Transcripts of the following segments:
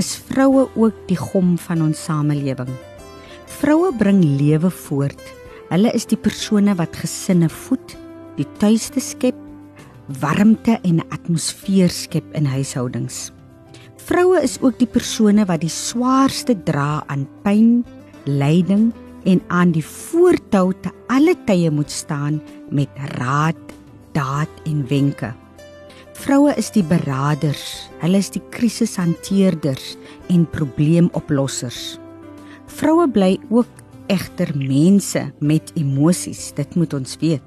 is vroue ook die gom van ons samelewing. Vroue bring lewe voort. Hulle is die persone wat gesinne voed, die tuiste skep, warmte en 'n atmosfeer skep in huishoudings. Vroue is ook die persone wat die swaarste dra aan pyn, lyding en aan die voortou te alle tye moet staan met raad, daad en wenke. Vroue is die beraders, hulle is die krisishanteerders en probleemoplossers. Vroue bly ook egter mense met emosies, dit moet ons weet.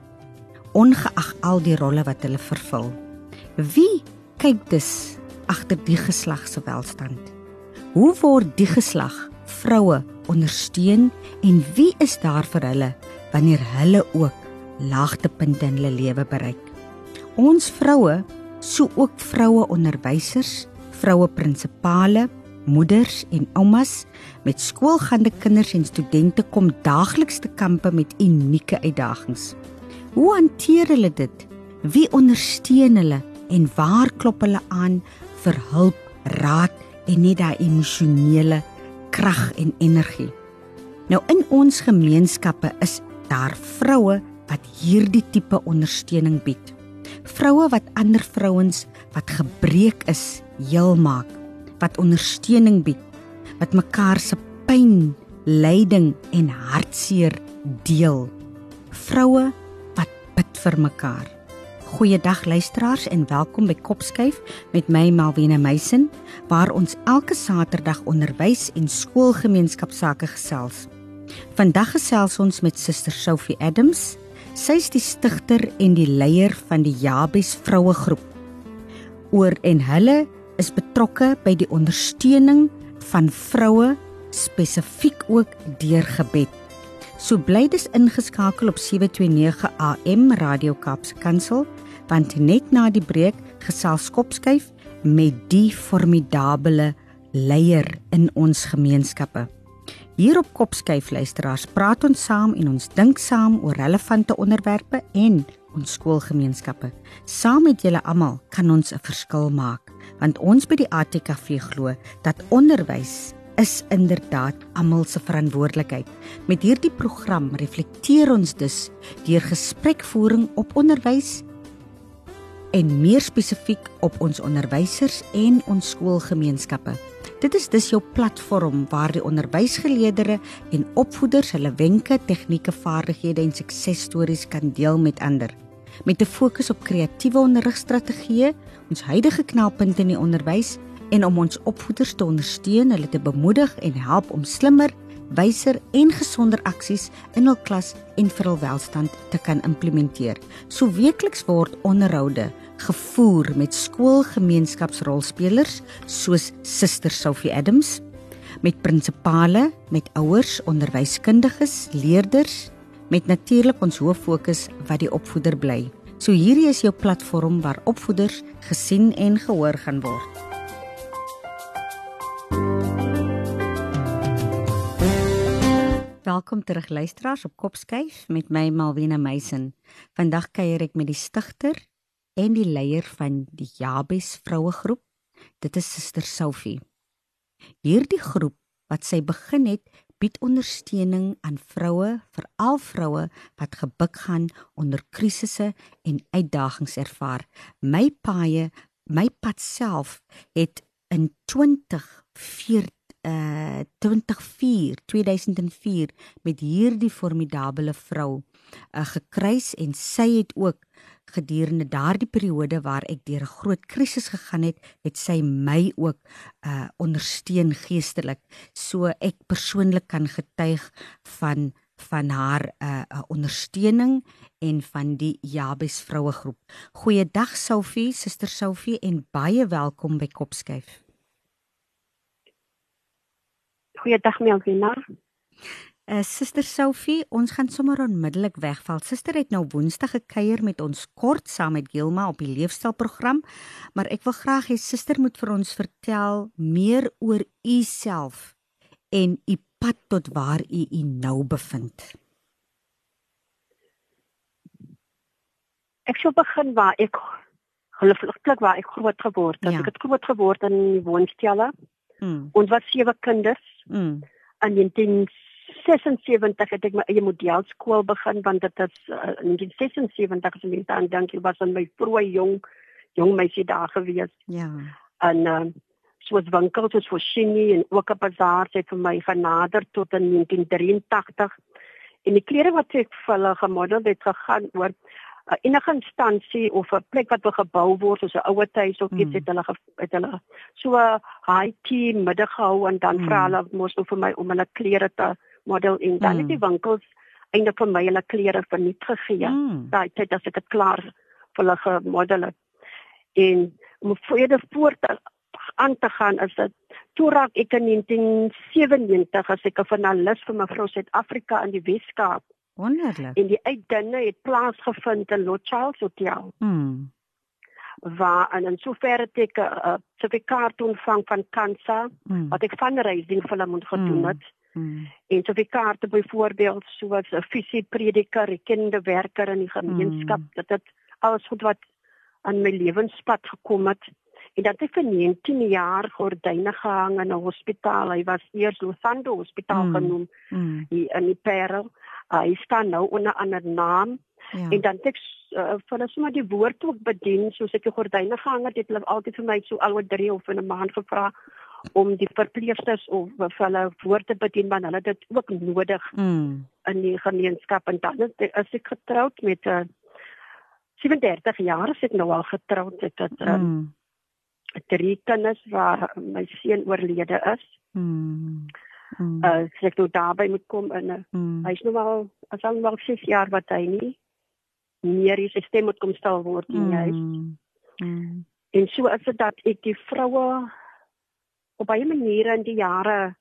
Ongeag al die rolle wat hulle vervul. Wie kyk dus agter die geslag se welstand? Hoe word die geslag vroue ondersteun en wie is daar vir hulle wanneer hulle ook laagtepunte in hulle lewe bereik? Ons vroue so ook vroue onderwysers, vroue prinsipale, moeders en oumas met skoolgaande kinders en studente kom daagliks te kampe met unieke uitdagings. Hoe hanteer hulle dit? Wie ondersteun hulle en waar klop hulle aan vir hulp, raad en net daai emosionele krag en energie? Nou in ons gemeenskappe is daar vroue wat hierdie tipe ondersteuning bied vroue wat ander vrouens wat gebreek is heel maak, wat ondersteuning bied, wat mekaar se pyn, lyding en hartseer deel. Vroue wat bid vir mekaar. Goeiedag luisteraars en welkom by Kopskuif met my Malwena Meisen waar ons elke Saterdag onderwys en skoolgemeenskapsake gesels. Vandag gesels ons met Suster Sophie Adams Sy is die stigter en die leier van die Jabes Vrouegroep. Oor en hulle is betrokke by die ondersteuning van vroue spesifiek ook deur gebed. So bly dis ingeskakel op 729 AM Radio Kaapse Kansel want net na die breek gesels Kopskuif met die formidable leier in ons gemeenskappe. Hier op Kopskyf luisteraars praat ons saam en ons dink saam oor relevante onderwerpe en ons skoolgemeenskappe. Saam met julle almal kan ons 'n verskil maak, want ons by die ATKV glo dat onderwys is inderdaad almal se verantwoordelikheid. Met hierdie program reflekteer ons dus deur gesprekvoering op onderwys en meer spesifiek op ons onderwysers en ons skoolgemeenskappe. Dit is dus jou platform waar die onderwysgeleerders en opvoeders hulle wenke, tegnieke, vaardighede en suksesstories kan deel met ander. Met 'n fokus op kreatiewe onderrigstrategieë, ons huidige knelpunte in die onderwys en om ons opvoeders te ondersteun, hulle te bemoedig en help om slimmer, wyser en gesonder aksies in hul klas en vir hul welstand te kan implementeer. So weekliks word onderhoude gevoer met skoolgemeenskapsrolspelers soos Suster Sophie Adams met prinsipale, met ouers, onderwyskundiges, leerders met natuurlik ons hoof fokus wat die opvoeder bly. So hierdie is jou platform waar opvoeders gesien en gehoor gaan word. Welkom terug luisteraars op Kopskyf met my Malwena Meisen. Vandag kuier ek met die stigter en die leier van die Jabes Vrouegroep. Dit is Suster Sophie. Hierdie groep wat sy begin het, bied ondersteuning aan vroue, veral vroue wat gebuk gaan onder krisisse en uitdagings ervaar. My paie, my pad self het in 2014 uh 2004 2004 met hierdie formidable vrou uh, gekruis en sy het ook gedurende daardie periode waar ek deur 'n groot krisis gegaan het, het sy my ook uh ondersteun geestelik. So ek persoonlik kan getuig van van haar uh, ondersteuning en van die Jabes vrouegroep. Goeiedag Sophie, suster Sophie en baie welkom by Kopskyf. Goeiedag Melvina. Uh, Suster Sophie, ons gaan sommer onmiddellik wegval. Suster het nou Woensdag gekuier met ons kort saam met Gilma op die leefstylprogram, maar ek wil graag hê Suster moet vir ons vertel meer oor u self en u pad tot waar u u nou bevind. Ek sou begin waar ek gelukkig waar ek groot geword het. Ja. Ek het groot geword in woonstelle. Mm. Ons was sewe kinders. Mm. In 1976 het ek my eie modelskool begin want dit is uh, in 1976 as ek dan dink ek was in my vroeë jong jong meisie daar gewees. Ja. En uh, soos winkels soos Foschini en ook 'n bazaar het vir my genader tot in 1983. En die klere wat ek vir hulle gemodel het gegaan oor uh, enige instansie of 'n plek wat gebou word soos 'n ouer huis of iets mm. het hulle het hulle so 'n high tea middag gehou en dan mm. vra hulle mos vir my om hulle klere te model en dan mm. het die winkels eintlik vir my hulle klere verniet gegee. Mm. Daai tyd as ek dit klaar vir hulle gemodel het. En om voor voort aan te gaan is dit toe raak ek in 1997 as ek 'n finalis vir mevrou Suid-Afrika in die Weskaap Wonderlik. En die uitdinne het plaasgevind in Lot Charles Hotel. Mm. Waar en in sover het ek 'n uh, sertifikaat ontvang van Kansa mm. wat ek fundraising vir hulle moet gedoen hmm. het. Mm. En sertifikate byvoorbeeld soos 'n visieprediker, 'n kende werker in die gemeenskap, mm. dat dit alles goed wat aan my lewenspad gekom het. En dat ek vir 19 jaar gordyne gehang in 'n hospitaal. Hy was eers Losando Hospitaal mm. genoem mm. hier in die Parel hy staan nou onder 'n ander naam ja. en dan ek uh, vir hulle sommer die woord ook bedien soos ek die gordyne gehang het het hulle altyd vir my so alweer 3 of in 'n maand gevra om die verpleegsters of vir hulle woord te bedien want hulle dit ook nodig mm. in die gemeenskap en dan is ek getroud met 'n uh, 37 jaar as ek nou al getroud het dat uh, mm. drie kinders waar my seun oorlede is mm. Mm. Uh sy het daarby moet kom en uh, mm. hy's nou al as al nog 6 jaar wat hy nie meer sy stem moet kom stil word in mm. huis. Mm. En so as dit dat ek die vroue op baie maniere in die jare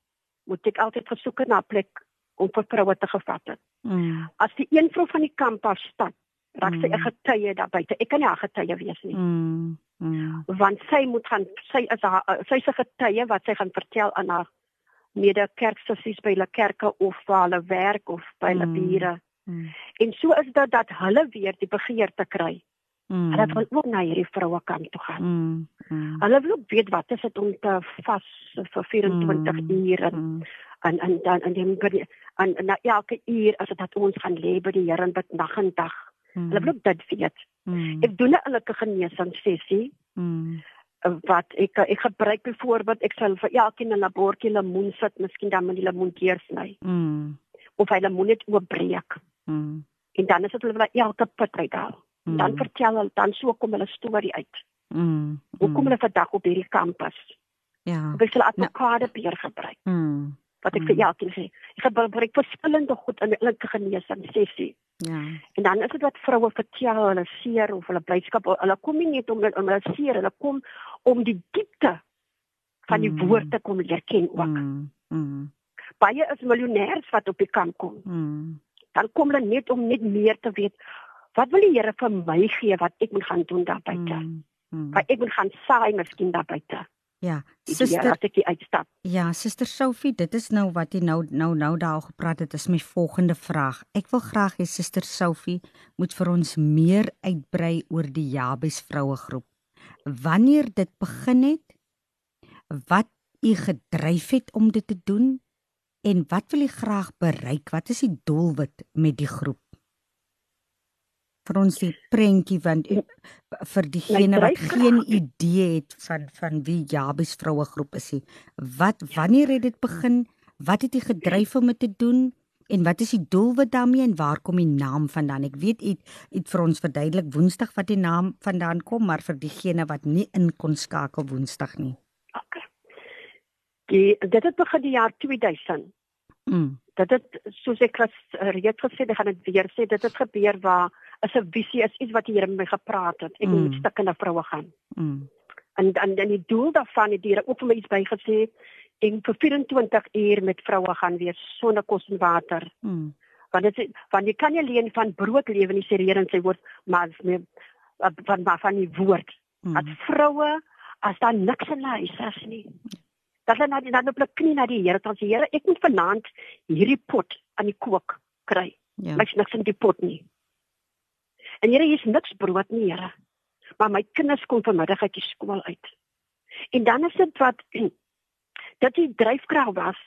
moet ek altyd gesoek na 'n plek om vir vroue te gevat het. Mm. As die een vrou van die kamp af stap, raak sy 'n mm. getuie daar buite. Ek kan nie 'n getuie wees nie. Mm. Mm. Want sy moet gaan sy is haar sy's 'n getuie wat sy gaan vertel aan haar mede kerksussies by hulle kerke of waar hulle werk of by hulle mm. bure. Mm. En so is dit dat hulle weer die begeerte kry. Mm. Hulle wil ook na hierdie vroue kant toe gaan. Mm. Mm. Hulle wil weet wat is dit om te vas vir 24 mm. uur en, mm. en en dan en dan by en na elke uur as dit dat ons gaan lê by die Here en bid nag en dag. Mm. Hulle wil dit weet. Mm. Ek doen 'n oulike genesing sessie. Mm wat ek ek gebruik byvoorbeeld ek sal vir elkeen 'n labortjie lemoen sit, miskien dan met die lemoen deursny. Mm. Of hy lemoen net oopbreek. Mm. En dan is dit hulle elke pit uithaal. Mm. Dan vertel hulle dan so kom hulle storie uit. Mm. Hoe kom mm. hulle vandag op hierdie kampus? Ja. Ek sal avokado nou, peer gebruik. Mm. Wat ek mm. vir elkeen sê. Ek gebruik verskillende goed in elke genesing sessie. Ja. En dan is dit wat vroue vertel hulle seer of hulle blydskap, hulle kom nie net om om hulle seer, hulle kom om die diepte van die mm. woord te kom leer ken ook. Mm. Mm. Baie is miljonêers wat op die kamp kom. Mm. Dan kom hulle net om net meer te weet. Wat wil die Here vir my gee wat ek moet gaan doen daar buite? Mm. Mm. Wat ek moet gaan saai miskien daar buite. Ja, suster, ja, suster Sophie, dit is nou wat jy nou nou nou daar gepraat het, is my volgende vraag. Ek wil graag hê suster Sophie moet vir ons meer uitbrei oor die Jabes vroue groep. Wanneer dit begin het, wat u gedryf het om dit te doen en wat wil u graag bereik? Wat is die doelwit met die groep? Vir ons die prentjie want vir diegene wat geen idee het van van wie Jabes vroue groep is nie. Wat wanneer het dit begin? Wat het jy gedryf om dit te doen? En wat is die doel wat daarmee en waar kom die naam vandaan? Ek weet u het vir ons verduidelik Woensdag wat die naam vandaan kom, maar vir diegene wat nie in kon skakel Woensdag nie. Okay. Die dit het begin die jaar 2000. Mm. Dit het soos ek reeds gesê, ek gaan dit weer sê, dit het gebeur waar is 'n visie is iets wat die Here met my gepraat het. Ek moet mm. stukkende vroue gaan. Mm. En dan dan die doel daarvan het die Here ook vir my iets bygesê en vir 24 uur met vroue gaan wees sonder kos en water. Mm. Want dit want jy kan nie alleen van brood lewe nie sê die Here in sy woord, maar met van van van die woord. Mm. As vroue as daar niks in hulle huis is nie. Dat hulle na die dan op hulle knie na die Here dan sê Here, ek moet vanaand hierdie pot aan die kook kry. Ja. Ek niks in die pot nie. En Here, hier's niks brood nie, Here. Maar my kinders kom vanmiddag uit die skool uit. En dan is dit wat dat die dryfkrag was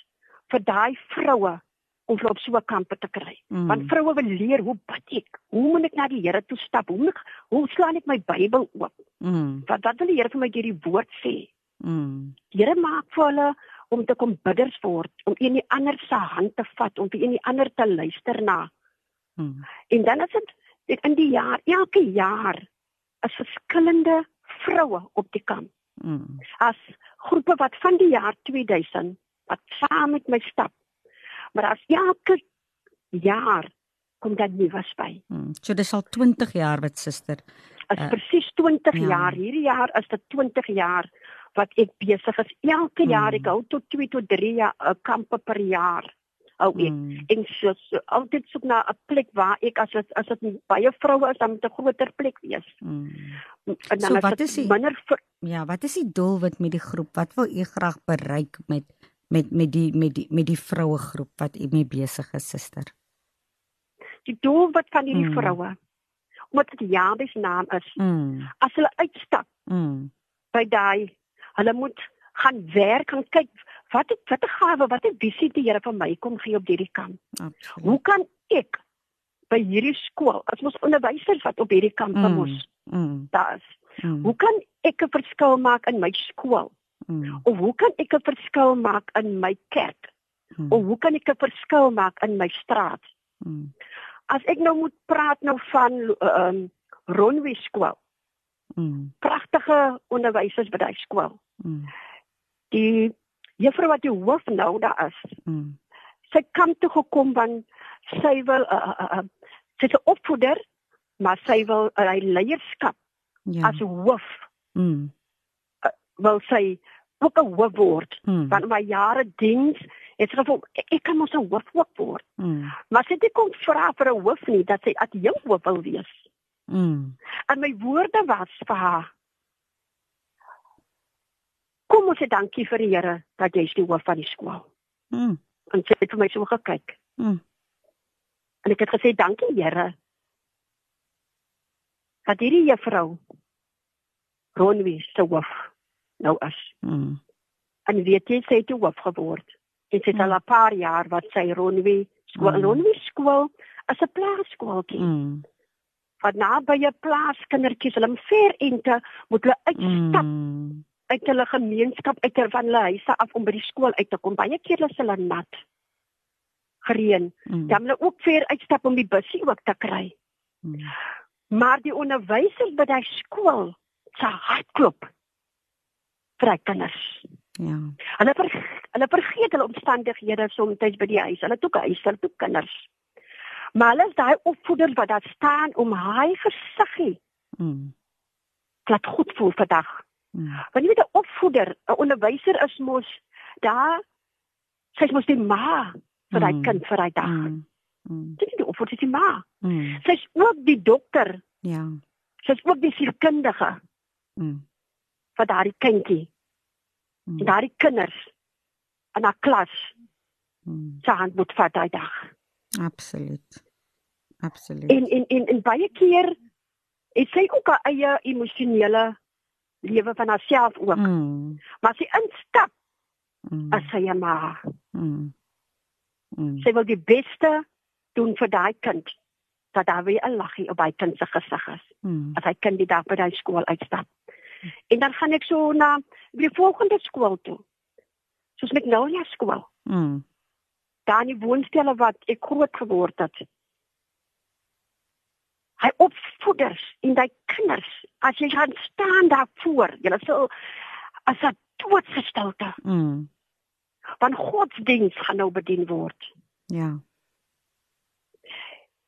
vir daai vroue om op so 'n kamp te kry. Mm. Want vroue wil leer hoe bid ek? Hoe moet ek na die Here toe stap? Hoe moet, hoe slaan ek my Bybel oop? Mm. Wat wat wil die Here vir my deur die woord sê? Mm. Here maak vir hulle om te kom bidders word, om een die ander se hand te vat, om vir een die ander te luister na. Mm. En dan is dit in die jaar, elke jaar is verskillende vroue op die kamp. Mm. As groepe wat van die jaar 2000 wat saam met my stap. Maar as elke jaar kom dan nie was by. Mm. So dis al 20 jaar wat suster. As uh, presies 20 ja. jaar. Hierdie jaar is dit 20 jaar wat ek besig is. Elke jaar mm. ek hou tot 2 tot 3 jaar uh, kampe per jaar hou ek. Mm. En so, so altyd soek na 'n plek waar ek as dit as dit baie vroue is, dan moet 'n groter plek wees. Mm. En dan so, wat is die minder vir, Ja, wat is die doelwit met die groep? Wat wil u graag bereik met met met die met die met die vroue groep wat u mee besig is, suster? Die doelwit van hierdie mm. vroue omdat dit Jabes naam is. Mm. As hulle uitstap mm. by daai hulle moet gaan werk en kyk wat het, wat 'n gawe, wat 'n visie die Here vir my kom gee op hierdie kamp. Absoluut. Hoe kan ek by hierdie skool, as ons onderwysers wat op hierdie kamp mm. mos, mm. daar's. Mm. Hoe kan ek 'n verskil maak in my skool? Mm. Of hoe kan ek 'n verskil maak in my kerk? Mm. Of hoe kan ek 'n verskil maak in my straat? Mm. As ek nou moet praat nou van ehm um, Ronwe skool. Mm. Pragtige onderwysers by daai skool. Mm. Die juffrou wat die hoof nou daar is. Mm. Sy kom toe gekom van sy wil uh, uh, uh, sy's 'n opvoeder, maar sy wil uh, leierskap ja. as hoof. Mm. Uh, wil sy ook 'n hoof word mm. van my jare diens. Het sy gevoel ek, ek kan mos 'n hoof word. Mm. Maar sy het kom vra vir 'n hoof nie dat sy at jou hoof wil wees. Mm. En my woorde was vir haar kom ons sê dankie vir die Here dat jy is die hoof van die skool. Mm. En sy het vir my so gekyk. Mm. En ek het gesê dankie Here. Dat hierdie juffrou Ronwie se hoof nou is. Mm. En weet jy sy het die hoof geword. En sy het mm. al 'n paar jaar wat sy Ronwie skool, mm. Ronwie skool as 'n plaaskooltjie. Mm. Wat naby 'n plaaskindertjies, hulle ver ente moet hulle uitstap. Mm uit hulle gemeenskap uit van hulle huise af om by die skool uit te kom. Baie keer is hulle nat. Gereën. Mm. Dan hulle ook weer uitstap om die busie ook te kry. Mm. Maar die onderwysers by daai skool se hartklop vir die kinders. Ja. Hulle ver, hulle vergeet hulle omstandighede soms by die huis. Hulle het ook huis, hulle het ook kinders. Maar hulle is daai opvoeders wat daar staan om hy gesiggie. Mm. Laat goed voel vandag. Hmm. Want jy weet 'n opvoeder, 'n onderwyser is mos daar sy's mos die ma vir daai mm. kind vir daai dag. Mm. Mm. Dit is die opvoeder die ma. Mm. Sy's ook die dokter. Ja. Sy's ook die sielkundige. Mm. vir daai kindjie. Mm. Daai kinders in 'n klas. Mm. Sy hand moet vat daai dag. Absoluut. Absoluut. En en en, en baie keer het sy ook 'n eie emosionele lewe van haarself ook. Mm. Maar sy instap, mm. as sy maar. Mm. Mm. Sy wil die beste doen vir daai kind. Dat daar weer 'n laggie op hy kind se gesig is. Mm. As hy kind die dag by daai skool uitstap. Mm. En dan gaan ek so na die volgende skool toe. Soos met Nolia skool. Mm. Daar in die woonstelle wat ek groot geword het hy opvoeders en hy kinders as jy gaan staan daar voor jy sal as 'n doodsgestelte mm. van godsdiens gaan nou bedien word ja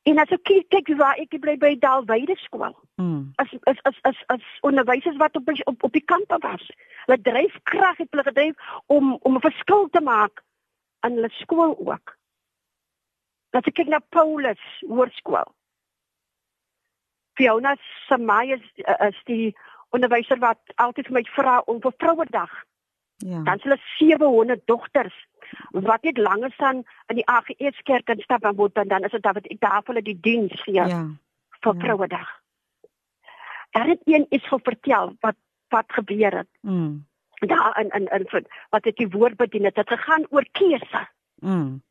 En as ek kyk, waar ek bly by Dalwyde skool. Mm. As as as as as onderwysers wat op op op die kamp was. Hulle dryf krag het hulle gedryf om om 'n verskil te maak aan hulle skool ook. Dat ek kyk na Paulus Hoërskool. Fiona Samaya is, is die onderwyser wat altyd vir my vra om vir Vrouedag. Ja. Dan hulle 700 dogters wat net langer staan in die AGS kerk in stap en dan dan is dit dat ek daar vir hulle die diens gee ja. vir ja. Vrouedag. Daar het een iets vertel wat wat gebeur het. Mm. Daar in in in wat het die woord bedien het, het gegaan oor keuse. Mm.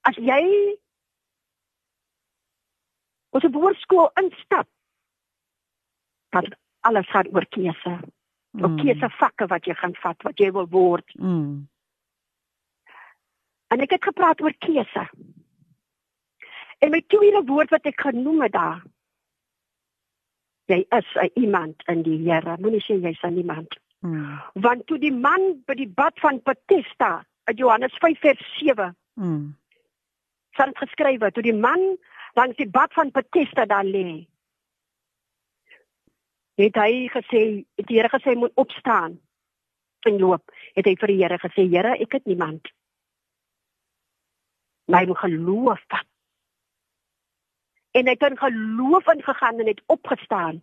As jy ons woordskool instap, dan alles gaan oor keuse. Mm. Oor keuse vakke wat jy gaan vat, wat jy wil word. Mm. En ek het gepraat oor keuse. En my tweede woord wat ek genoem het daar. Jy is 'n iemand in die Here. Moenie sê jy's 'n iemand. Hmm. Want toe die man by die bad van Bethesda, in Johannes 5 vers 7. Hmm. Sal geskrywe toe die man langs die bad van Bethesda daar lê. Het hy gesê, het die Here gesê moet opstaan en loop. Het hy vir die Here gesê, Here, ek het niemand my geloof vat. En hy het geloof ingegaan en het opgestaan.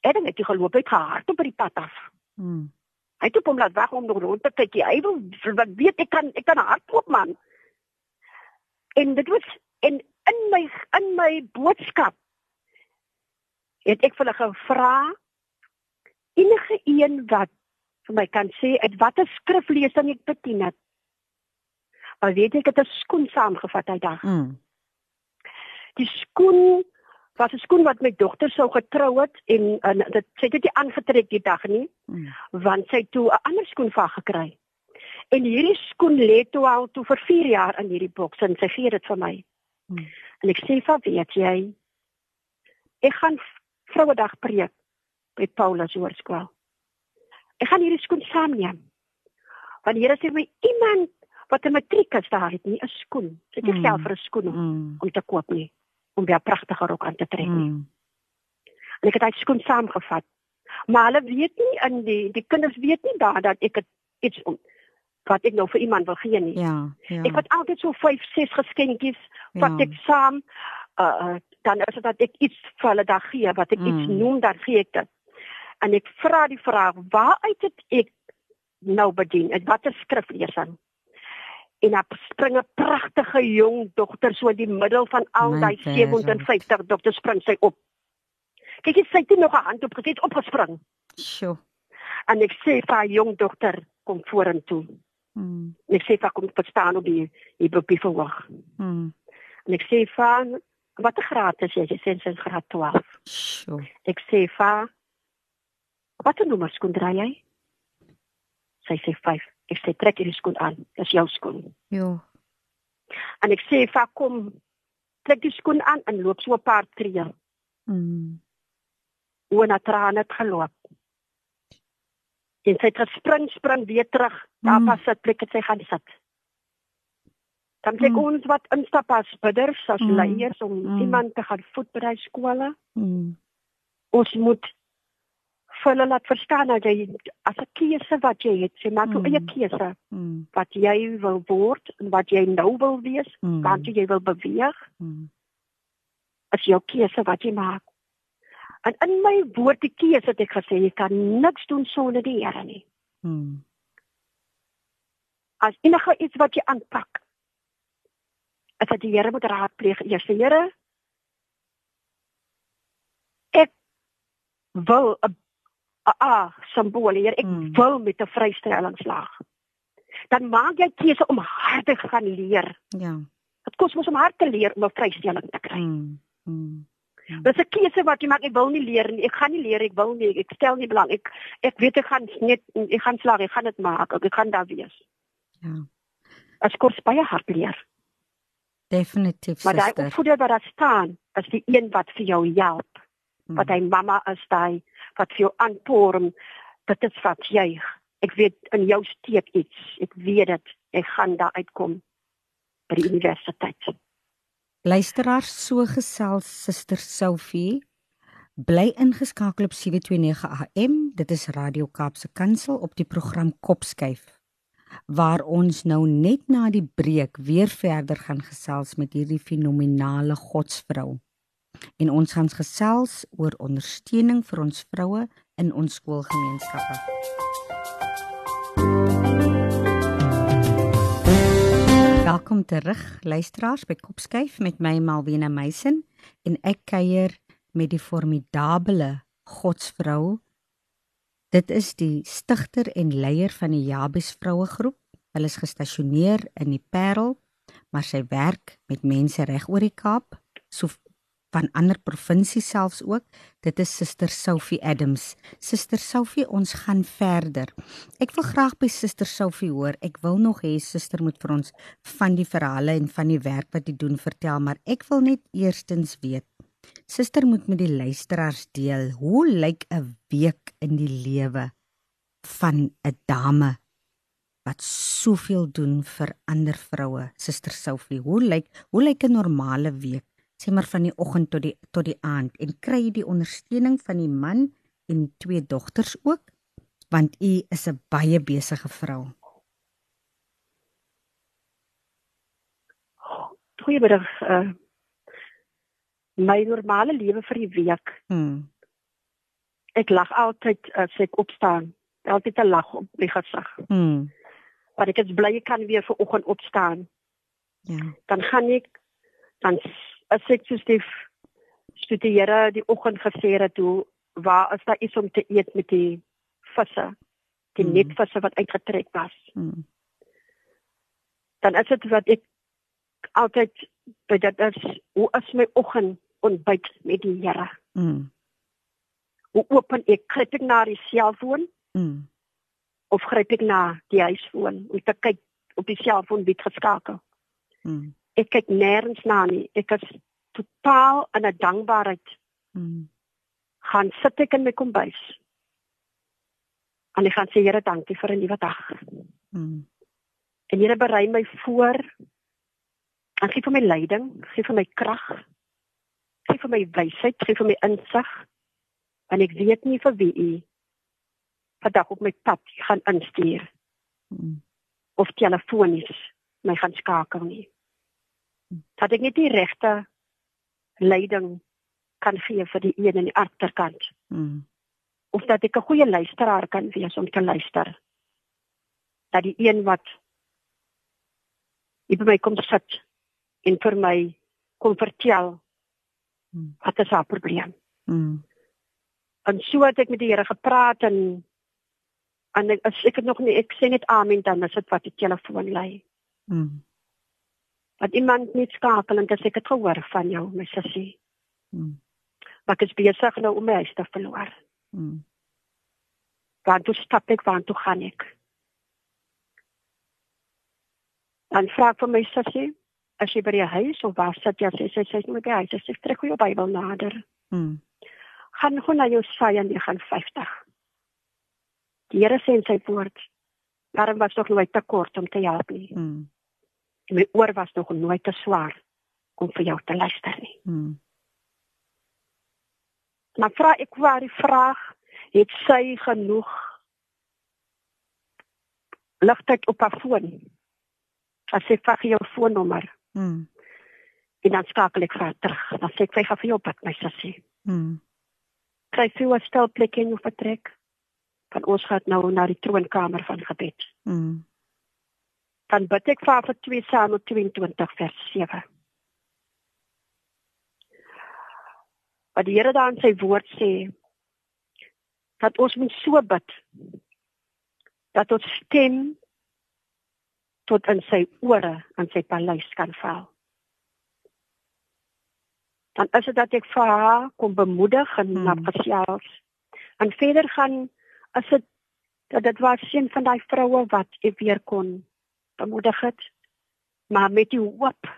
En hy het die geloof uit gehard op die pad af. Hmm. Hy het op hom laat wag om nog rond te kyk. Hy wil wat weet ek kan ek kan hardloop man. En dit was en in my in my boodskap het ek vir hulle gevra enige een wat vir my kan sê uit watter skriflesing ek bedien het Maar weet ek het 'n skoen saamgevat hy dag. Mm. Die skoen was 'n skoen wat my dogter sou getrou het en, en dit sy het dit aangetrek die dag nie. Mm. Want sy het toe 'n ander skoen van gekry. En hierdie skoen lê toe al toe vir 4 jaar in hierdie boks en sy gee dit vir my. Mm. En ek sê vir weet jy ek gaan Vrouedag preek by Paulus Hoërskool. Ek gaan hierdie skoen saamneem. Want hier is hier my iemand wat 'n matrikus daar het nie 'n skoen. Ek het mm. self vir 'n skoen mm. om te koop nie om 'n pragtige rok aan te trek nie. Mm. En ek het daai skoen saamgevat. Maar hulle weet nie in die die kinders weet nie daar dat ek het iets om wat ek nou vir iemand wil gee nie. Ja, ja. Ek het altyd so 5, 6 geskenkies wat ja. ek saam uh dan is dit dat ek iets vir hulle dag gee wat ek mm. iets noem dan gee ek dit. En ek vra die vraag, waar uit het ek nou bedien? En watter skriflesing? en haar spring 'n pragtige jong dogter so in die middel van al daai 750 dogters spring sy op. Kyk sy het nog 'n hand opgesit opgespring. Sjoe. En ek sê vir haar jong dogter kom vorentoe. Hmm. Ek sê vir kom staan op die die bopie verwag. Hmm. En ek sê vir wat 'n graad is jy? Sy sê sy is graad 12. Sjoe. Ek sê vir wat 'n nommer skoon dra jy? Sy sê 5. Ek sê trek hierdie skoen aan. Dis jou skoen. Ja. En ek sê vir kom trek die skoen aan en loop so 'n paar tree. Mm. Oor na trane het geloop. En sy het gespring, spring weer terug. Daar mm. pas sit plek het sy gaan sit. Dan kyk mm. ons wat instap as bidders, as mm. leiers om mm. iemand te gaan voed by die skole. Mm. Ons moet vir hulle laat verstaan dat jy as 'n keuse wat jy het, jy maak 'n mm. eie keuse mm. wat jy wil word en wat jy nou wil wees, mm. wat jy wil beweeg. Mm. As jou keuse wat jy maak. En in my woord die keuse het ek gesê jy kan niks doen sonder die Here nie. Mm. As enige iets wat jy aanpak, as jy die Here moet raadpleeg, eers die Here ek wil 'n AA simbool hier ek mm. wil met 'n vrystellingslag. Dan maak jy keuse om harde gaan leer. Ja. Dit kos mos om hard te leer om 'n vrystelling te kry. Mm. Mm. Ja. Dit is 'n keuse wat jy maak. Ek wil nie leer nie. Ek gaan nie leer. Ek wil nie. Ek stel nie belang. Ek ek weet ek gaan net ek gaan slag. Ek gaan dit maak. Ek, ek gaan daar wees. Ja. As kos baie hard leer. Definitief. Maar daai opvoeder wat daar staan, is die een wat vir jou help. Mm. Wat hy mamma is daai wat vir jou aanporm dit is wat jy ek weet in jou steek iets ek weet dit jy gaan daar uitkom by die universiteit Luisteraars so gesels Suster Sophie bly ingeskakel op 729 AM. Dit is Radio Kaapse Kansel op die program Kopskyf waar ons nou net na die breek weer verder gaan gesels met hierdie fenominale godsvrou. En ons gaan gesels oor ondersteuning vir ons vroue in ons skoolgemeenskappe. Welkom terug luisteraars by Kopskyf met my Malwena Meisen en ek kuier met die formidable godsvrou. Dit is die stigter en leier van die Jabes vroue groep. Hulle is gestasioneer in die Parel, maar sy werk met mense reg oor die Kaap, so van ander provinsies selfs ook. Dit is Suster Sophie Adams. Suster Sophie, ons gaan verder. Ek wil graag by Suster Sophie hoor. Ek wil nog hê Suster moet vir ons van die verhale en van die werk wat sy doen vertel, maar ek wil net eerstens weet Suster moet met die luisteraars deel, hoe lyk 'n week in die lewe van 'n dame wat soveel doen vir ander vroue? Suster Sophie, hoe lyk hoe lyk 'n normale week? Sê maar van die oggend tot die tot die aand en kry jy die ondersteuning van die man en die twee dogters ook? Want u is 'n baie besige vrou. Goeiemiddag, uh, my normale lewe vir die week. Hmm. Ek lag altyd as ek opstaan. Altyd 'n lag op my gesig. Hmm. Maar ek is bly ek kan weer ver oggend opstaan. Ja. Dan gaan ek dan as ek so stief studeer die oggend gesê het toe waar as daar iets om te eet met die visse. Die hmm. netvisse wat uitgetrek was. Hmm. Dan is dit wat ek altyd by dit is hoe as my oggend ontbyt met die Here. Mm. Hoe open ek gryp ek na die selfoon? Mm. Of gryp ek na die huisfoon om te kyk op die selfoon wie geskakel? Mm. Ek kyk nêrens na nie. Ek is totaal in 'n dankbaarheid. Mm. Gaan sit ek in my kombuis. En ek gaan sê Here, dankie vir 'n nuwe dag. Mm. En Here berei my voor. En gee vir my leiding, gee vir my krag gee vir my wysheid, gee vir my insig. En ek weet nie vir wie u vandag op my pad gaan instuur. Hmm. Of telefonies my gaan skakel nie. Dat ek net die regte leiding kan gee vir die een in die agterkant. Hmm. Of dat ek 'n goeie luisteraar kan wees om te luister. Dat die een wat by my kom sit en vir my kom vertel Hmm. Wat is haar probleem? Mm. En so het ek met die Here gepraat en en ek, as ek het nog nie ek sê net amen dan as dit wat die telefoon lê. Mm. Dat iemand net skakel en dat ek het gehoor van jou, my sussie. Mm. Maar ek is besig nou om my huis te verloor. Mm. Want toe stap ek want toe gaan ek. Dan vra ek vir my sussie, as jy by die huis of waar sit jy sê sy sê nie by huis sy trek jou Bybel nader. Mm. Gaan gou na Jesaja 59. Die Here sê in sy woord daarom was nog nooit te kort om te help nie. Mm. My oor was nog nooit te swaar om vir jou te luister nie. Mm. Maar vra ek waar die vraag het sy genoeg ligtyd op haar foon? As sy vra jou foonnommer. Mm. En dan skakel ek vir terug. Dan sê ek vir haar vir jou pad, my sussie. Mm. Kry sy 'n stil plek in jou vertrek. Van ons gaan nou na die troonkamer van gebed. Mm. Dan bid ek vir vir 2 Samuel 22 vers 7. Wat die Here dan sy woord sê dat ons moet so bid dat ons stem tot in sy ore en sy paleis kan val. Dan is dit dat ek vir haar kom bemoedig en hmm. na gesels. En verder gaan as dit dat dit was een van daai vroue wat ek weer kon bemoedig het maar met die hoop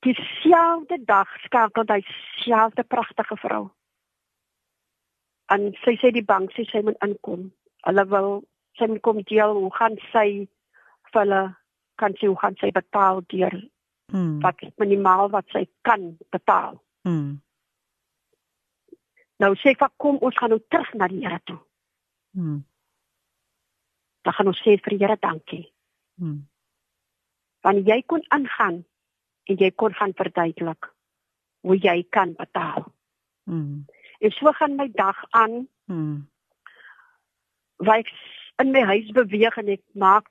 Dieselfde dag skakel hy selfde pragtige vrou. En sy sê die bank sê sy moet inkom hulle wil sy moet kom deel hoe gaan sy vir hulle kan sê hoe gaan sy betaal deur mm. wat minimaal wat sy kan betaal. Mm. Nou sê ek kom ons gaan nou terug na die Here toe. Mm. Dan gaan ons sê vir die Here dankie. Mm. Want jy kon aangaan en jy kon gaan verduidelik hoe jy kan betaal. Mm. En so gaan my dag aan. Mm. Waar ek in my huis beweeg en ek maak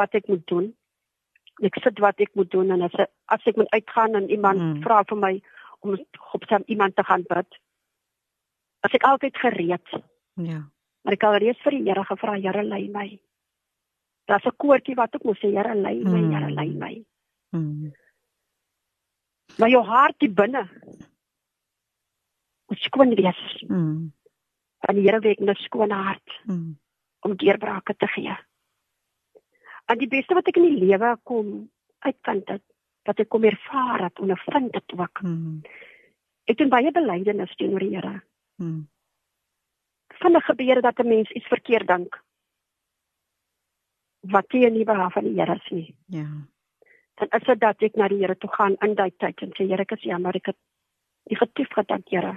wat ek moet doen. Ek sit wat ek moet doen en as ek, as ek moet uitgaan en iemand mm. vra vir my om op saam iemand te gaan bid. As ek altyd gereed. Ja. Maar ek al reeds vir die Here gevra, Here lei my. Daar's 'n koortjie wat ek moet sê, Here lei my, mm. Here lei my. Mm. Maar jou hart die binne. Moet skoon wees. Mm. En die Here weet 'n skoon hart. Mm om deurbrake te gee. En die beste wat ek in die lewe kom uitvind het, wat ek kom ervaar het, ondervind dit ook. Mm. Ek het baie belydenis teenoor die Here. Mm. Van 'n gebeure dat 'n mens iets verkeerd dink. Wat jy nie behou van die Here sien. Ja. Dan is dit dat ek na die Here toe gaan in daai tyd en sê Here, ek is jammer ek het nie getief gedank, Here.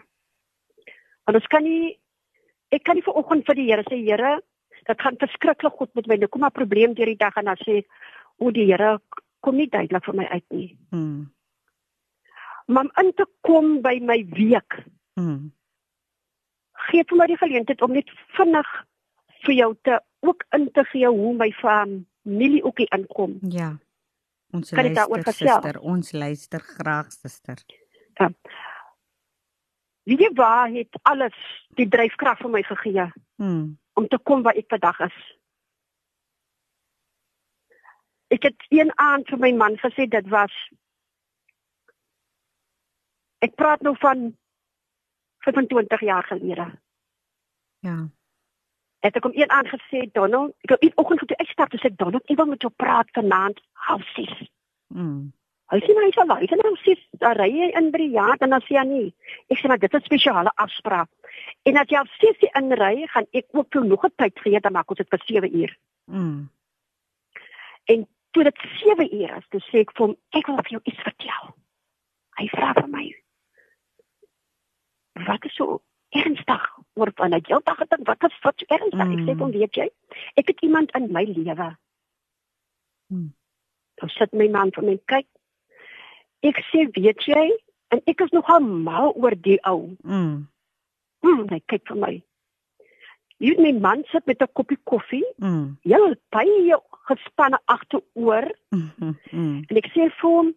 Want ons kan nie ek kan nie vir oggend vir die Here sê Here, dit gaan verskriklik goed met my. Nou kom 'n probleem deur die dag en dan sê o die Here kom nie duidelik vir my uit nie. Mm. Maar om in te kom by my week. Mm. Gee vir my die geleentheid om net vinnig vir jou te ook in te gee hoe my familie ook inkom. Ja. Ons kan luister, suster, ons luister graag, suster. Ja. Wie jy waar het alles die dryfkrag vir my gegee. Mm om te kom waar ek vandag is. Ek het een aand vir my man gesê dit was Ek praat nou van 25 jaar gelede. Ja. Het ek hom een aand gesê Donald, ek het vanoggend toe uitstap te sê Donald, ek wil met jou praat vanaand half 6. Mm. Hy sê hy sal laat, en dan sê hy ry hy in by die jaar en dan sê hy nie. Ek sê maar dit is 'n spesiale afspraak. En as jy al sessie inry, gaan ek ook vir nog 'n tyd gee dan maak ons dit vir 7 uur. Mm. En toe dit 7 uur is, toe sê ek vir hom, ek wil vir jou iets vertel. Hy vra vir my. Wat is so ernstig? Word van 'n jou dag gedink, wat is wat so ernstig? Mm. Ek sê hom, weet jy, ek het iemand in my lewe. Mm. Dan sit my man vir my kyk. Ek sê, weet jy, en ek is nogal mal oor die ou. Mm. Mm, hy kyk vir my. Jy my man sit met 'n koppie koffie. Mm. Heel baie gespanne agteroor. Mm, mm, mm. En ek sê vir hom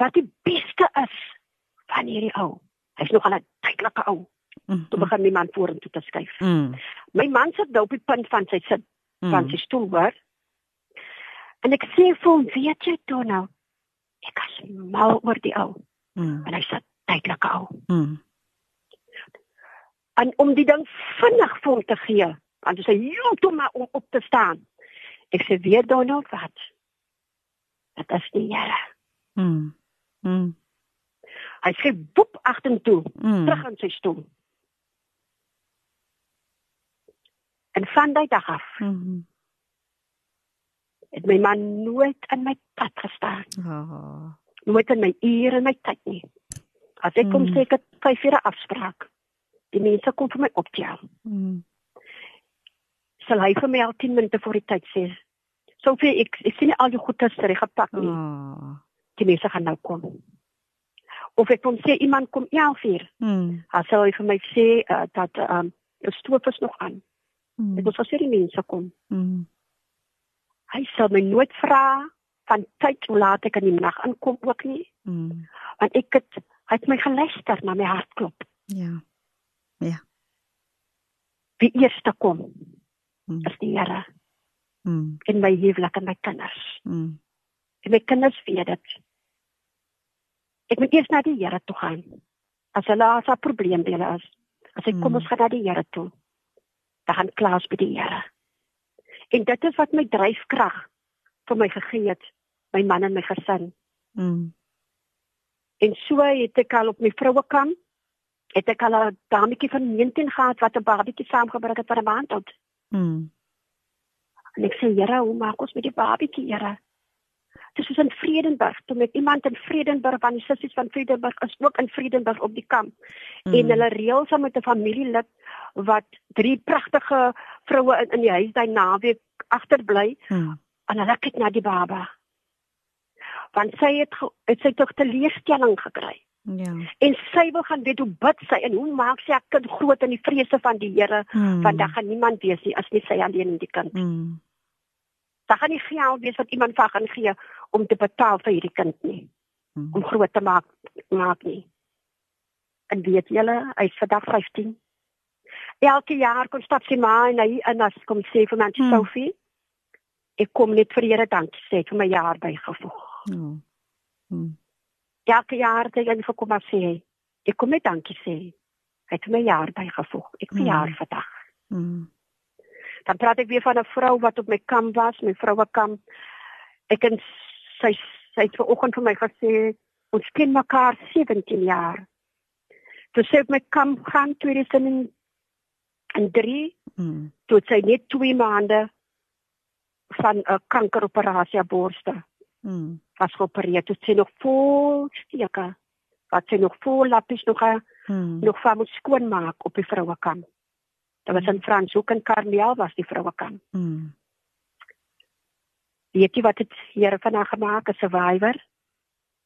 wat die beste is van hierdie ou. Hy's nog al 'n tydelike ou. Mm, toe begin my man vorentoe te skuif. Mm. My man sit nou op die punt van sy sit mm. van sy stoel hoor. En ek sê vir hom, weet jy toe nou, ek is mal oor die ou. Mm. En hy sê tydelike ou. Mm en om die ding vinnig vir hom te gee. Want hy sê, "Jy moet maar om op te staan." Ek sê weer Donald wat? Dit is die Here. Mm. Mm. Hy sê boep agtertoe, mm. terug in sy stoel. En van daai dag af. Mm. Het my man nooit in my pad gestaan. Oh. Nooit in my ure en my tyd nie. As ek kom mm. sê ek het 5 ure afspraak die mense kom vir my optel. Mm. Sal hy vir my al 10 minute voor die tyd sê. Sofie ek ek sien al die goeie reg gepak nie. Oh. Die mense gaan nou kom. Of ek kom sê iemand kom 11 uur. Mm. Hy sal hy vir my sê uh, dat ehm um, die stoep is nog aan. Mm. Ek moet vir die mense kom. Mm. Hy sal my nooit vra van tyd hoe laat ek in die nag aankom ook nie. Mm. Want ek het hy het my geluister na my hartklop. Ja. Ja. Wie eerste kom mm. is die Here. Mm. In my huwelik en my kinders. Mm. En my kinders weet dit. Ek moet eers na die Here toe gaan. As hulle as 'n probleem by hulle is, as ek mm. kom ons gaan na die Here toe. Dan gaan klaas by die Here. En dit is wat my dryfkrag vir my gegee het, my man en my gesin. Mm. En so het ek al op my vroue kan het ek al 'n dametjie van 19 gehad wat 'n babietjie saamgebring het vir 'n maand oud. Mm. En ek sê, "Here, hoe maak ons met die babietjie, Here?" Dis soos in Vredenburg, toe met iemand in Vredenburg van die sissies van Vredenburg is ook in Vredenburg op die kamp. Mm. En hulle reël saam met 'n familielid wat drie pragtige vroue in, in die huis daai naweek agterbly. Mm. En hulle kyk na die baba. Want sy het het sy tog teleurstelling gekry. Ja. En sy wil gaan weet hoe bid sy en hoe maak sy 'n kind groot in die vrese van die Here, mm. want dan gaan niemand weet nie as nie sy alleen in die kind. Mm. Daar gaan nie geld wees wat iemand vir gaan gee om te betaal vir hierdie kind nie. Hmm. Om groot te maak maak nie. En weet julle, hy's vandag 15. Elke jaar kom stap sy maar en hy en as kom sê vir my hmm. Sophie, ek kom net vir Here dankie sê vir my jaar bygevoeg. Hmm. Hmm. Elke jaar sê hy vir kom maar sê, ek kom net dankie sê. Hy het my jaar bygevoeg. Ek hmm. verjaar hmm. vandag. Hmm. Dan praat ek weer van 'n vrou wat op my kamp was, my vroue kamp. Ek en sy sy het vanoggend vir my gesê ons ken mekaar 17 jaar. Toe sy op my kamp gaan toe dis in en drie. Mm. Toe sy net 2 maande van 'n kankeroperasie op borste. Mm. Was geopereer toe sy nog vol steke. Wat sy nog vol lappies nog mm. nog van moet skoonmaak op die vroue kamp. Dit was in Franshoek en Karneel was die vroue kan. Mm. Weet jy wat dit Here van haar gemaak 'n survivor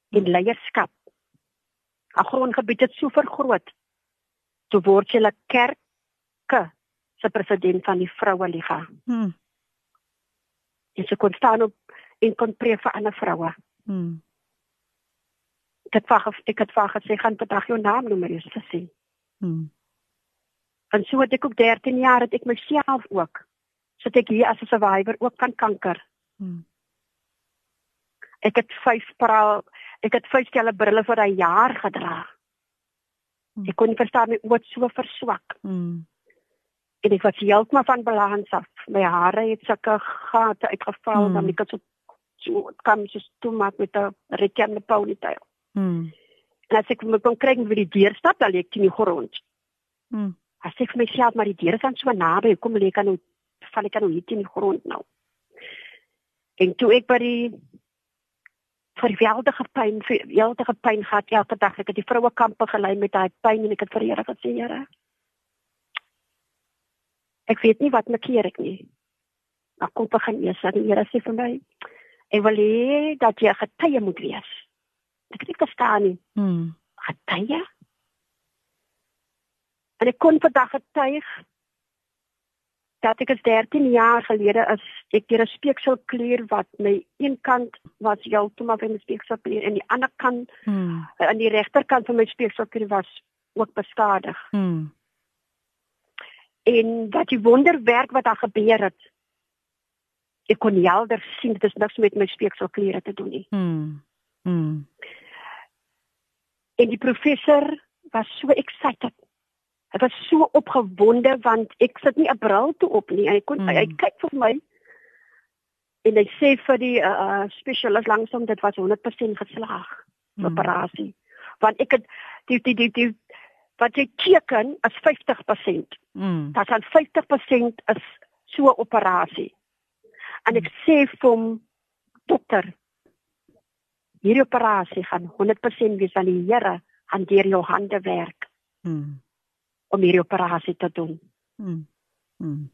in leierskap. Haar grondgebied het so vergroot. Toe word sy 'n kerke se president van die vroue liga. Mm. En sy kon staan op en kon preek vir ander vroue. Mm. Ek het vir ek het vir gesê gaan vandag jou naam noem maar eens te sien. Mm. En so het ek ook 13 jaar het ek myself ook. So ek hier as 'n survivor ook van kanker. Hmm. Ek het vyf paral ek het vyf stelle brille vir 'n jaar gedra. Hmm. Ek kon nie verstaan my oë so verswak. Hmm. En ek was heeltemal van balans af. My hare het sulke gate uitgeval hmm. dan ek het so so kom so toe maar met 'n rekende ponytail. Hmm. En as ek my kon kry vir die deurstap, dan lê ek in die grond. Hmm. As ek vir myself maar die deure van so naby kom lê kan nou val ek nou hier in die grond nou. En toe ek by die verweldige pyn, verweldige pyn gehad elke dag. Ek het die vroue kampe gelei met daai pyn en ek het vir Here gesê, Here. Ek weet nie wat my keer ek nie. Maar kom begin eers dat die Here sê vir my, ek wil hê dat jy getuie moet wees. Ek het nie verstaan nie. Hmm. Getuie? En ek kon vandag getuig dat ek as 13 jaar gelede as ek deur 'n speeksel kleur wat my een kant was heeltemal van die speeksel kleur en die ander kant hmm. aan die regterkant van my speeksel kleur was ook beskadig. Hmm. En dat die wonderwerk wat daar gebeur het ek kon helder sien dit is niks met my speeksel kleure te doen nie. Hmm. Hmm. En die professor was so excited Ek was so opgewonde want ek sit nie 'n bril toe op nie. Hy kon hmm. hy kyk vir my en hy sê vir die uh, uh spesialis langsom dit was 100% geslaag hmm. operasie. Want ek het die die die, die wat jy teken as 50%. Hmm. Dat dan 50% is so 'n operasie. En ek sê vir hom dokter hierdie operasie gaan 100% wees aan die Here hanteer jou hande werk. Hmm om hierdie operasie te doen. Mm. Mm.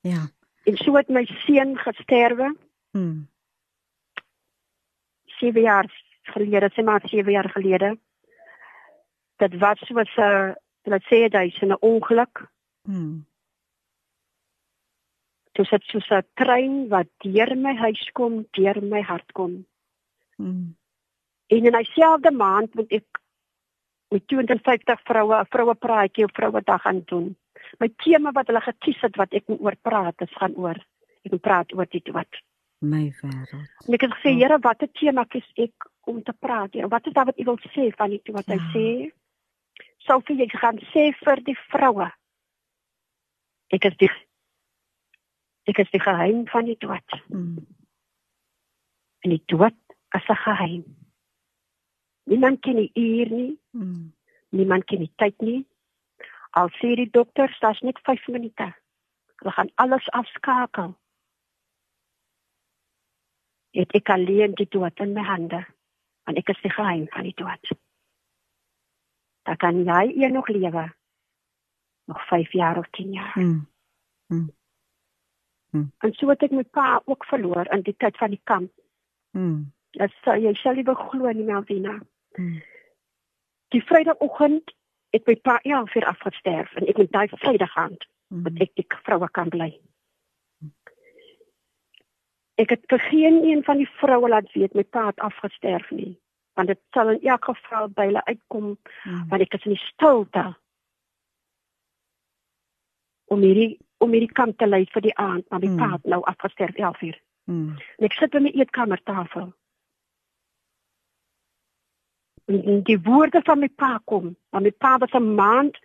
Ja. En so het my seun gesterwe. Mm. 7 jaar gelede, sê maar 7 jaar gelede. Dit was soos 'n laat sê jy 'n ongeluk. Mm. Dit was soos 'n trein wat deur my huis kom, deur my hart kom. Mm. En in dieselfde maand moet ek met 250 vroue 'n vroue praatjie op vroue dag aan doen. My tema wat hulle gekies het wat ek moet oor praat, is gaan oor ek moet praat oor dit wat my wêreld. En ek het gesê, oh. Here, watter tema kies ek om te praat? En wat is daar wat u wil sê van dit wat ja. hy sê? Sofie, ek gaan sê vir die vroue. Ek is die ek is die geheim van die dood. Hmm. En die dood is 'n geheim. Niemand ken die uur nie. Hmm. Niemand ken die tyd nie. Al sê die dokter, daar's net 5 minute. Hulle gaan alles afskakel. het ek alleen die dood in my hande. Want ek is die geheim van die dood. Dan kan jy eers nog lewe. Nog 5 jaar of 10 jaar. Hmm. Hmm. Hmm. En so het ek my pa ook verloor in die tyd van die kamp. Hmm. Dat sê jy sal nie beglo nie, Melvina. Hmm. Die Vrydagoggend het my pa ja vir afgesterf en ek moet daai Vrydag gaan hmm. dat ek die vroue kan bly. Ek het vir geen een van die vroue laat weet my pa het afgesterf nie, want dit sal in elk geval by hulle uitkom hmm. want ek is in die stilte om hierdie om hierdie kamp te lei vir die aand, maar my hmm. pa het nou afgesterf 11 uur. Hmm. En ek sit by my eetkamertafel. En die woorde van my pa kom, want my pa was 'n maand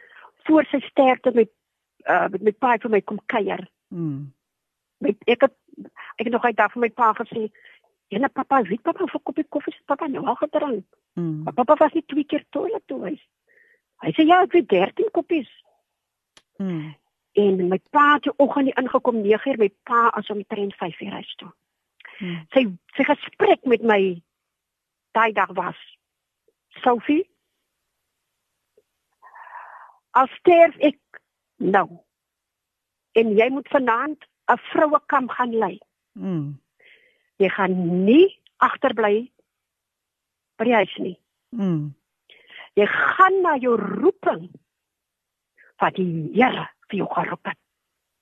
voor sy sterfte met uh met my pa vir my kom kuier. Hmm. Met ek het ek het nog uit daar vir my pa gesê, "Ja, pappa, weet pappa vir koppie koffie se pappa nou al gedrink." Mm. Pappa was nie twee keer toilet toe hy. Hy sê ja, ek het 13 koppies. Mm. En my pa het die oggend ingekom 9uur, my pa as om die trein 5uur huis toe. Mm. Sy sy gesprek met my daai dag was Sophie Al sterf ek nou. En jy moet vanaand 'n vroue kamp gaan lei. Mm. Jy gaan nie agterbly by die huis nie. Mm. Jy gaan na jou roeping wat die Here vir jou geroep het.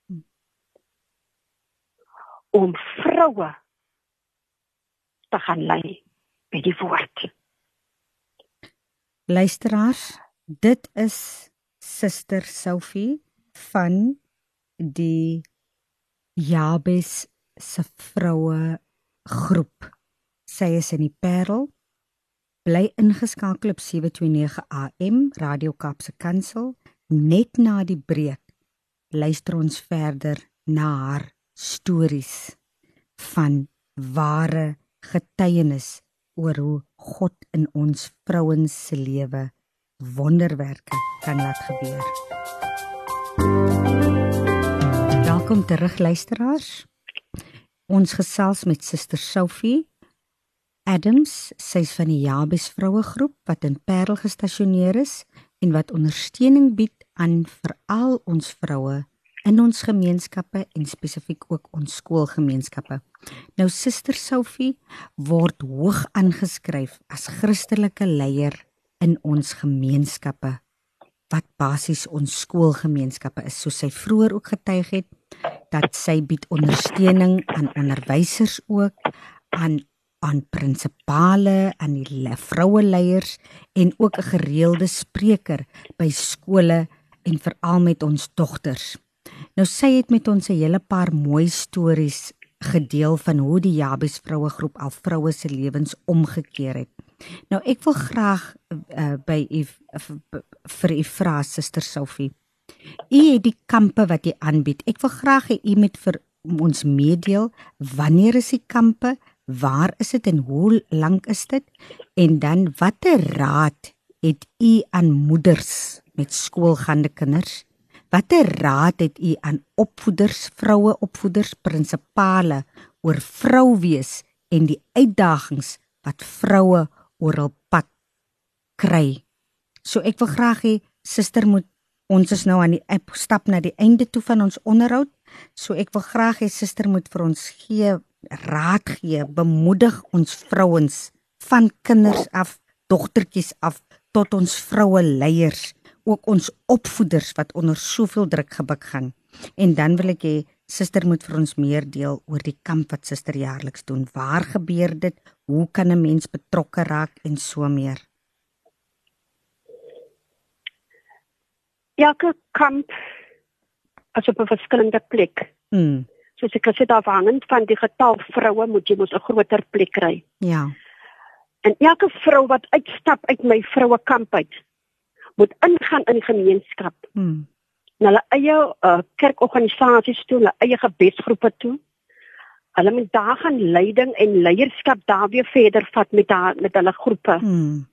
Mm. Om vroue te gaan lei by die woord. Luisteraars, dit is Suster Sophie van die Jabes se vroue groep. Sy is in die Parel. Bly ingeskakel op 729 AM Radio Kaapse Kansel net na die breek. Luister ons verder na haar stories van ware getuienis oor hoe God in ons vrouens se lewe wonderwerke kan laat gebeur. Welkom terug luisteraars. Ons gesels met Suster Sophie Adams, sy's van die Jabes vroue groep wat in Parel gestasioneer is en wat ondersteuning bied aan veral ons vroue in ons gemeenskappe en spesifiek ook ons skoolgemeenskappe. Nou Suster Sophie word hoog aangeskryf as Christelike leier in ons gemeenskappe wat basies ons skoolgemeenskappe is, soos sy vroeër ook getuig het dat sy bied ondersteuning aan onderwysers ook aan aan prinsipale aan die vroue leiers en ook 'n gereelde spreker by skole en veral met ons dogters. Nou sy het met ons 'n hele paar mooi stories gedeel van hoe die Jabes vroue groep al vroue se lewens omgekeer het. Nou ek wil graag uh, by u vir u vra suster Sophie. U het die kampe wat u aanbied. Ek wil graag hê u moet vir ons meedeel wanneer is die kampe? Waar is dit en hoe lank is dit? En dan watter raad het u aan moeders met skoolgaande kinders? Watter raad het u aan opvoeders, vroue opvoeders, prinsipale oor vrou wees en die uitdagings wat vroue oral pad kry? So ek wil graag hê suster moet Ons is nou aan die stap na die einde toe van ons onderhoud. So ek wil graag hê suster moet vir ons gee raad gee, bemoedig ons vrouens van kinders af, dogtertjies af tot ons vroue leiers, ook ons opvoeders wat onder soveel druk gebuk gaan. En dan wil ek hê suster moet vir ons meer deel oor die kamp wat suster jaarliks doen. Waar gebeur dit? Hoe kan 'n mens betrokke raak en so meer? elke kamp as op 'n verskillende plek. Mm. So as ek gesê daar afhangend van die getal vroue moet jy mos 'n groter plek kry. Ja. En elke vrou wat uitstap uit my vroue kamp uit moet ingaan in die gemeenskap. Mm. Na hulle eie uh, kerkorganisasies toe, hulle eie gebedsgroepe toe. Hulle moet daar gaan leiding en leierskap daar weer verder vat met daar met hulle groepe. Mm.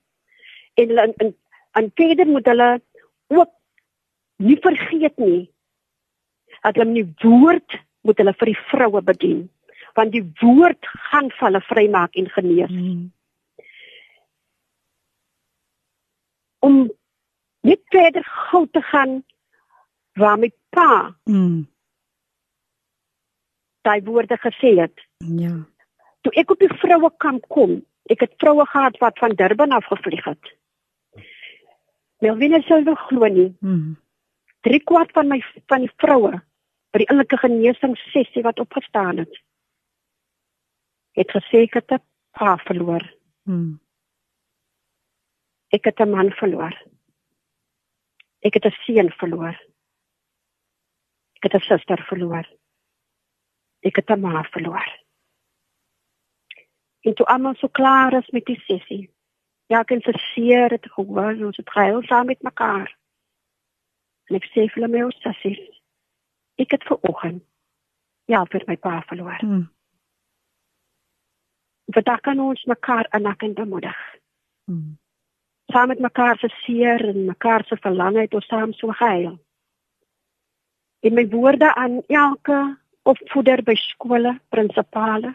En hulle en, en verder moet hulle ook nie vergeet nie dat hulle die woord moet hulle vir die vroue bedien want die woord gaan hulle vrymaak en genees. Mm. Om net verder gou te gaan waar my pa mm. daai woorde gesê het. Ja. Toe ek op die vroue kamp kom, ek het vroue gehad wat van Durban af gevlieg het. Melvin sou nog glo nie. Mm. Drie kwart van my van die vroue by die innerlike genesing sessie wat opgestaan het, het gesê ek het 'n pa verloor. Mm. Ek het 'n man verloor. Ek het 'n seun verloor. Ek het 'n suster verloor. Ek het 'n ma verloor. En toe almal so klaar is met die sessie. Ja, kan se seer het gehoor, ons het gehuil saam met mekaar. En ek sê vir my ons sussie, ek het ver oggend ja vir my pa verloor. Hmm. Vandag kan ons mekaar aanak en bemoedig. Hmm saam met mekaar se seer en mekaar se verlange het ons saam so gehuil. In my woorde aan elke opvoeder by skole, prinsipale.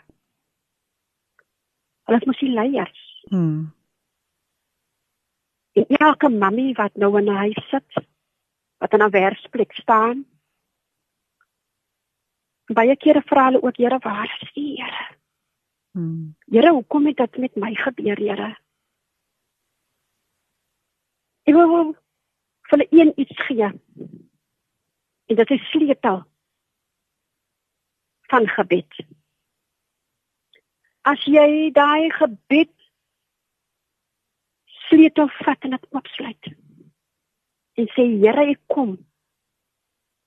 Hulle moet sien leiers. Hmm. En elke mami wat nou in 'n huis sit, wat in 'n werksplek staan. Baie kere vra hulle ook, Here, waar is U, Here? Hmm. Here, hoekom het dit met my gebeur, Here? Ek wil vir hulle een iets gee. En dit is sleutel van gebed. As jy daai gebed sleutel vat en dit oopsluit. En sê Here, ek kom.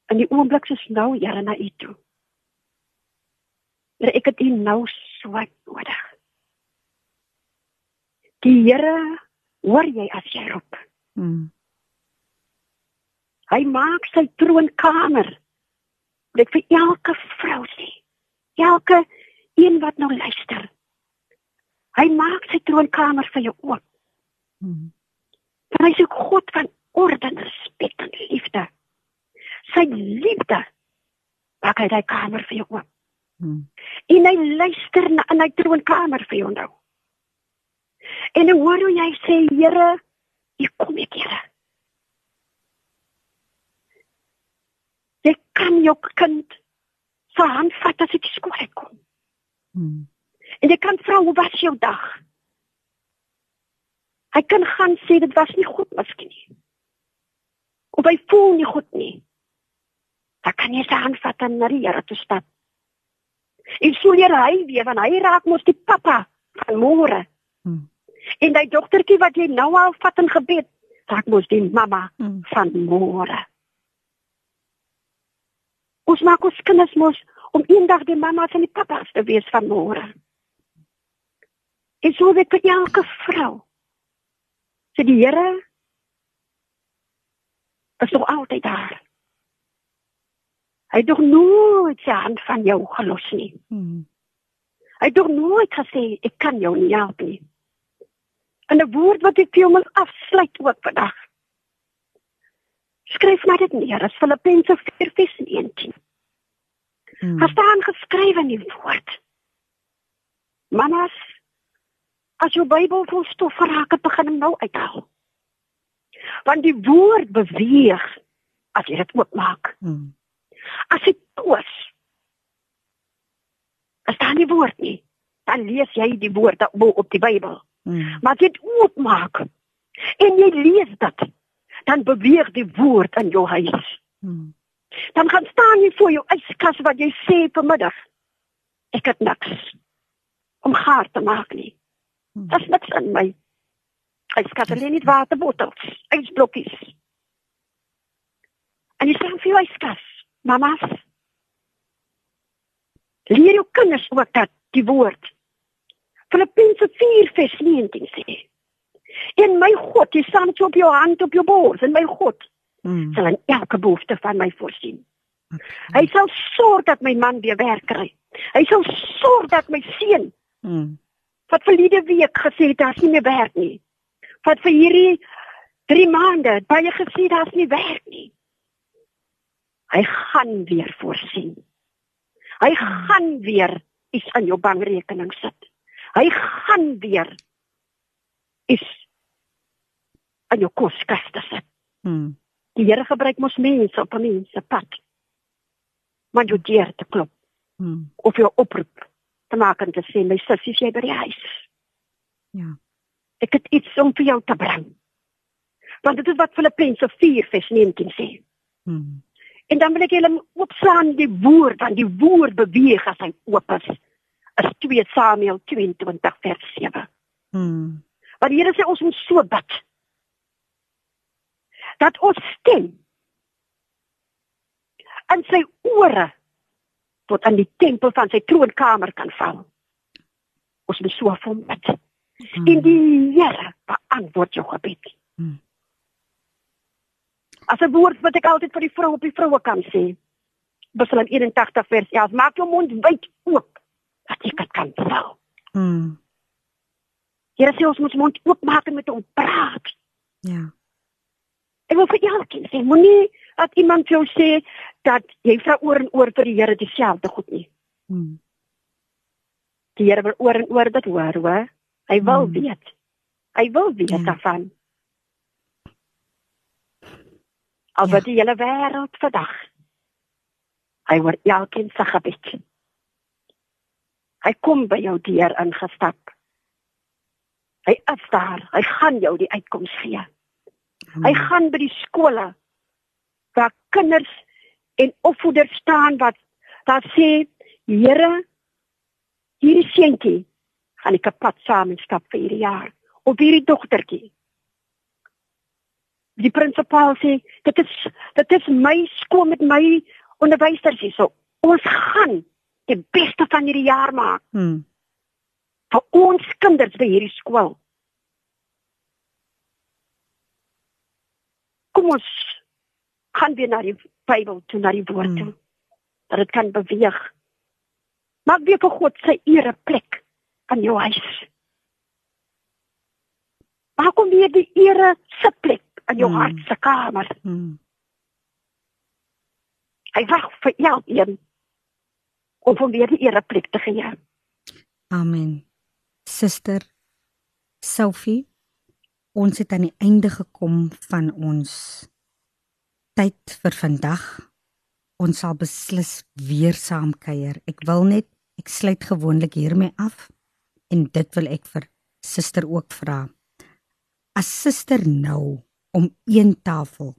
In die oomblik is nou, Here, na U toe. Here, ek het U nou so nodig. Die Here hoor jy as jy roep. Hmm. Hy maak sy troonkamer. Dit vir elke vrou sê. Elke een wat nou luister. Hy maak sy troonkamer vir jou oop. Hmm. Hy is 'n God van orde en respek en liefde. Sy liefde maak hy daai kamer vir jou oop. Hmm. En hy luister na in hy troonkamer vir jou nou. En hoor hoe jy sê, Here, Hier kom ek, Here. Jy kan jou kind se hand vat as ek skool kom. Hmm. En jy kan vra hoe was jou dag? Hy kan gaan sê dit was nie goed miskien nie. Of hy voel nie goed nie. Dan kan jy sy hand vat en na die Here toe stap. En so leer hy weer want hy raak mos die pappa van môre. Hmm. En daai dogtertjie wat jy nou al vat in gebed, raak mos die mamma mm. van môre. Ons maak ons kinders mos om eendag die mamma en die pappa te wees van môre. En so weet ek elke vrou. Sy die Here is nog altyd daar. Hy het nog nooit sy hand van jou gelos nie. Hmm. Hy het nog nooit gesê ek kan jou nie help nie. En 'n woord wat ek vir jou moet afsluit ook vandag. Skryf maar dit neer, as Filippense 4:19. Hmm. Daar staan geskrywe in die woord. Mamas, as jou Bybel vol stof raak, begin hom nou uithaal. Want die woord beweeg as jy dit oopmaak. Hmm. As jy toos. As daar nie woord nie, dan lees jy die woord op die Bybel. Mm. Maar dit oopmaak. En jy lees dit. Dan beweeg die woord in jou huis. Mm. Dan gaan staan jy voor jou yskas wat jy sê vanmiddag. Ek het niks om gaar te maak nie. Mm. Daar's niks in my. Yskas alleen net waterbottels, ysblokkies. En jy sê vir jou yskas, mamas. Leer jou kinders ook dat die woord Filippense 4:19 sê. En my God, jy staan op jou hand op jou bors en my God mm. sal in elke behoefte van my voorsien. Mm. Hy sal sorg dat my man weer werk kry. Hy sal sorg dat my seun mm. wat verlede week gesê het daar's nie meer werk nie. Wat vir hierdie 3 maande baie gesê daar's nie werk nie. Hy gaan weer voorsien. Hy gaan weer iets in jou bankrekening sit. Hy gaan weer iets in jou koskaste sit. Hmm. Die Here gebruik mos mense op 'n mense pad. Maar jy deur te klop. Hmm. Of jou oproep te maak en te sê my sussie jy by die huis. Ja. Ek het iets om vir jou te bring. Want dit is wat Filippense 4:19 sê. Hmm. En dan wil ek julle oopslaan die woord, want die woord beweeg as hy oop is. Is 2 Samuel 22 vers 7. Hmm. Want die Here sê ons moet so bid dat ons stem en sy ore tot aan die tempel van sy troonkamer kan val. Ons moet so van bid. Hmm. In die Here beantwoord jou gebed. Hmm. As 'n woord wat ek altyd vir die vrou op die vroue kan sê. Psalm 81 vers 11: Maak jou mond wyd oop dat jy kan val. Hmm. Here sê ons moet ons mond oop maak en met hom praat. Ja. Ek wil vir elkeen sê, moenie dat iemand jou sê dat jy vra oor en oor vir die Here dieselfde goed nie. Hmm. Die Here wil oor en oor dit hoor, hoor. Hy wil hmm. weet. Hy wil weet ja. daarvan. Al wat ja. die hele wêreld vandag. Hy word elkeen se gebed. Hy kom by jou deur ingestap. Hy is daar. Hy gaan jou die uitkoms gee. Hy gaan by die skole waar kinders en opvoeders staan wat daar sê Here hierdie seentjie gaan ek pad saam en stap vir hierdie jaar of hierdie dogtertjie die prinsipaal sê dit is dit is my skool met my onderwysers hierso ons gaan die beste van hierdie jaar maak hmm. vir ons kinders by hierdie skool kom ons gaan weer na die Bybel toe na die woord toe. Mm. Dat dit kan beweeg. Maak weer vir God sy ere plek aan jou huis. Maak kom weer die ere se plek aan jou mm. hart se kamer. Mm. Hy wag vir jou een om hom weer die ere plek te gee. Amen. Suster Sophie ons het aan die einde gekom van ons tyd vir vandag. Ons sal beslis weer saam kuier. Ek wil net ek sluit gewoonlik hiermee af en dit wil ek vir suster ook vra. As suster nou om een tafel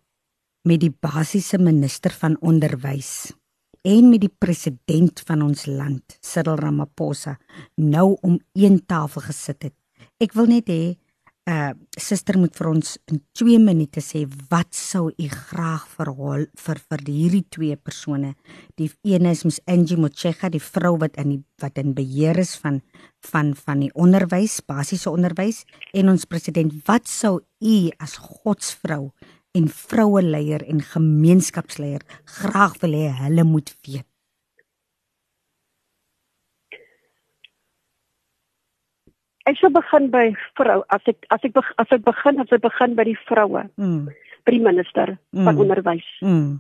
met die basiese minister van onderwys en met die president van ons land, Cyril Ramaphosa, nou om een tafel gesit het. Ek wil net hê uh suster moet vir ons in 2 minute sê wat sou u graag vir hul vir vir hierdie twee persone. Die een is mos Angie Motshega, die vrou wat in die wat in beheer is van van van die onderwys, basiese onderwys en ons president, wat sou u as godsvrou en vroue leier en gemeenskapsleier graag wil hê hulle moet weet? ek sou begin by vrou as ek as ek as ek begin as ek begin by die vroue. Mm. By die minister mm. van onderwys. Mm.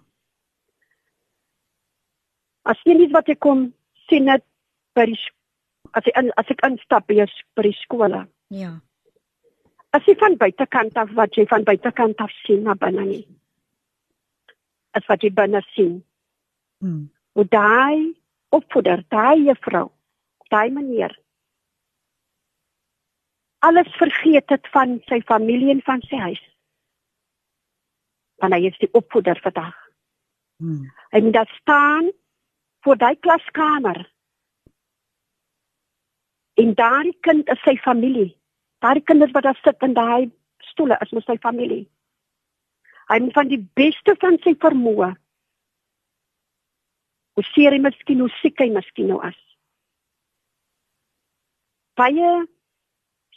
As jy net wat ek kom sien net by die as ek as ek instap by by die skole. Ja. As jy van buitekant af wat jy van buitekant af sien na binne nie. As wat jy binne sien. Mm. Hoe daai opvoeder, daai juffrou, daai meneer alles vergeet het van sy familie en van sy huis. Want hy is die opvoeder vandag. Hmm. Hy moet daar staan voor daai klaskamer. En daai kind is sy familie. Daai kinders wat daar sit in daai stoele is mos sy familie. Hy moet van die beste van sy vermoë. Hoe seer hy miskien, hoe siek hy miskien nou is. Baie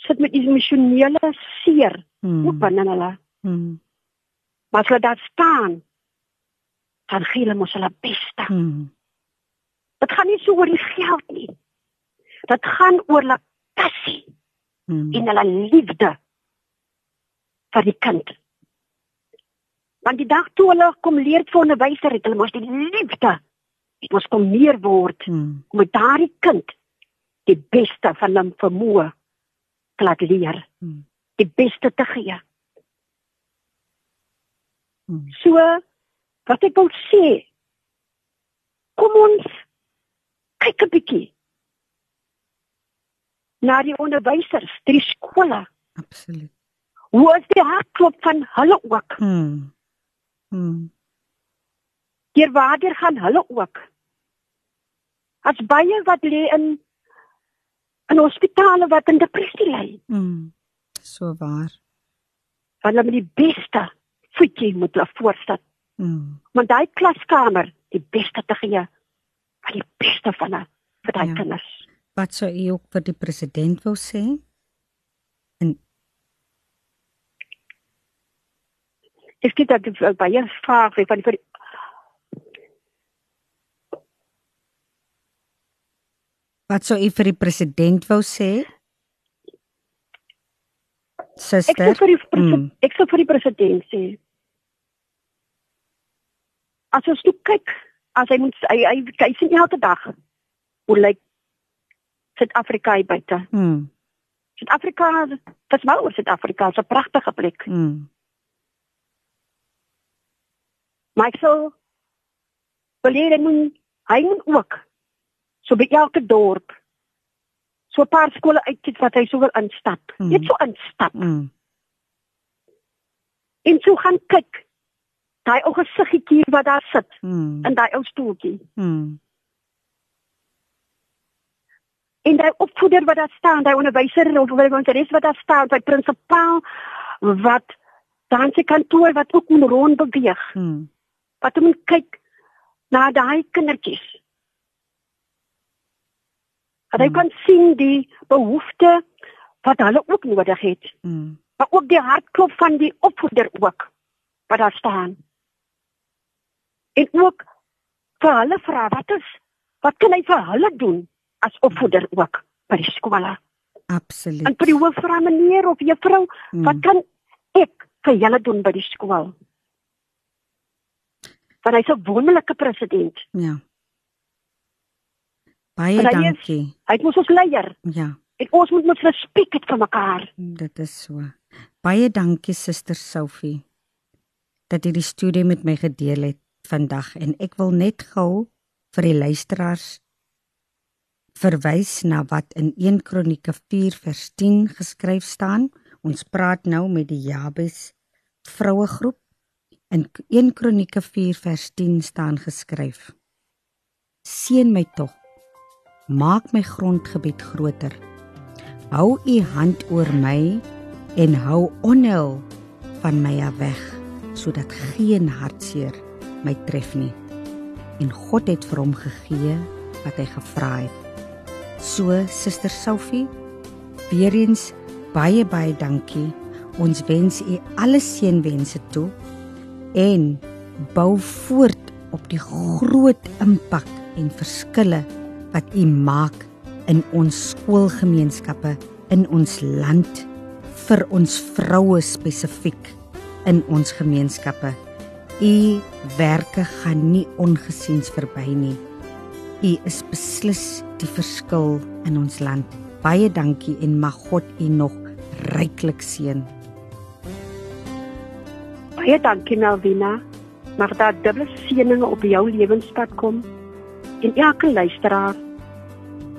sit met emosionele seer hmm. ook binne hulle. Hmm. Maar as hulle daar staan, dan gee hulle mos hulle beste. Hmm. Dit gaan nie so oor die geld nie. Dit gaan oor hulle passie hmm. en hulle liefde vir die kind. Want die dag toe hulle kom leer vir onderwyser het hulle mos die liefde. Dit mos kom meer word hmm. met daardie kind die beste van hom vermoë te laat leer. Hmm. Die beste te gee. Hmm. So wat ek wil sê, kom ons kyk 'n bietjie na die onderwysers, die skole. Absoluut. Hoe is die hartklop van hulle ook? Hmm. Hmm. Hier waarder gaan hulle ook. As baie wat lê in in hospitale wat in depressie lê. Mm. So waar. Want hulle moet die beste voetjie moet hulle voorstel. Mm. Want daai klaskamer, die beste te gee van die beste van hulle vir daai ja. kinders. Wat sou u ook vir die president wou sê? En Ek skiet dat baie vrae van vir Wat sou u vir die president wou sê? Suster. Ek sou vir die mm. ek sou vir die president sê. As ons toe kyk, as hy moet hy hy kyk sien elke dag hoe lyk Suid-Afrika hier buite. Mm. Suid-Afrika, dit is maar oor Suid-Afrika, 'n pragtige plek. Mm. Maar ek sou wil hê moet hy moet ook so by elke dorp so 'n paar skole uitkiet wat hy sou wil instap. Mm. Net so instap. Mm. En so gaan kyk. Daai ou gesiggetjie wat daar sit mm. in daai ou stoeltjie. Mm. En daai opvoeder wat daar staan, daai onderwyser of wat ons res wat daar staan, daai prinsipaal wat dan se kantoor wat ook moet rond beweeg. Mm. Wat moet kyk na daai kindertjies dat hy mm. kan sien die behoefte wat hulle ook nodig het. Mm. Maar ook die hartklop van die opvoeder ook wat daar staan. En ook vir hulle vra wat is wat kan hy vir hulle doen as opvoeder ook by die skole? Absoluut. En vir die hoof vra meneer of juffrou, mm. wat kan ek vir julle doen by die skool? Want hy's 'n wonderlike president. Ja. Baie dankie. Is, hy moet ons leier. Ja. En ons moet mos respek hê vir mekaar. Dit is so. Baie dankie suster Sophie dat jy die studie met my gedeel het vandag en ek wil net gou vir die luisteraars verwys na wat in 1 Kronieke 4 vers 10 geskryf staan. Ons praat nou met die Jabes vroue groep. In 1 Kronieke 4 vers 10 staan geskryf: Seën my tog maak my grondgebied groter. Hou u hand oor my en hou onheil van my af weg sodat geen hartseer my tref nie. En God het vir hom gegee wat hy gevra het. So suster Sophie, weer eens baie baie dankie. Ons wens u alle seënwense toe en bou voort op die groot impak en verskille wat u maak in ons skoolgemeenskappe in ons land vir ons vroue spesifiek in ons gemeenskappe. U werke gaan nie ongesiens verby nie. U is beslis die verskil in ons land. Baie dankie en mag God u nog ryklik seën. Baie dankie Melvina. Mag daar dubbele seëninge op jou lewenspad kom en elke luisteraar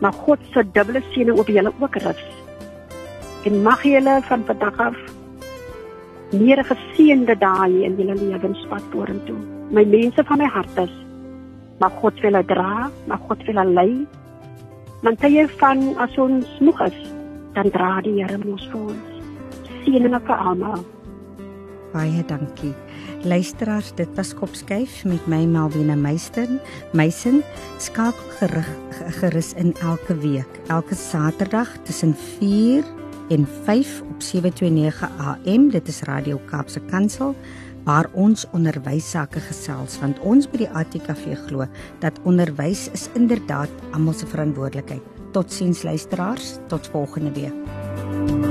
mag God se dubbele seëning op julle ook rus. En mag julle van vandag af meer geseënde dae in julle lewenspad vorentoe. My mense van my hart is mag God vir julle dra, mag God vir julle lei. Want jy van as ons moeg is, dan dra die Here ons vir ons. Seëninge vir almal. Baie dankie. Luisteraars, dit was Kopskyf met my Melvina Meister. Meisen skakel gerig gerus in elke week, elke Saterdag tussen 4 en 5 op 729 AM. Dit is Radio Kaapse Kansel waar ons onderwys sake gesels want ons by die ATKV glo dat onderwys is inderdaad almal se verantwoordelikheid. Totsiens luisteraars, tot volgende week.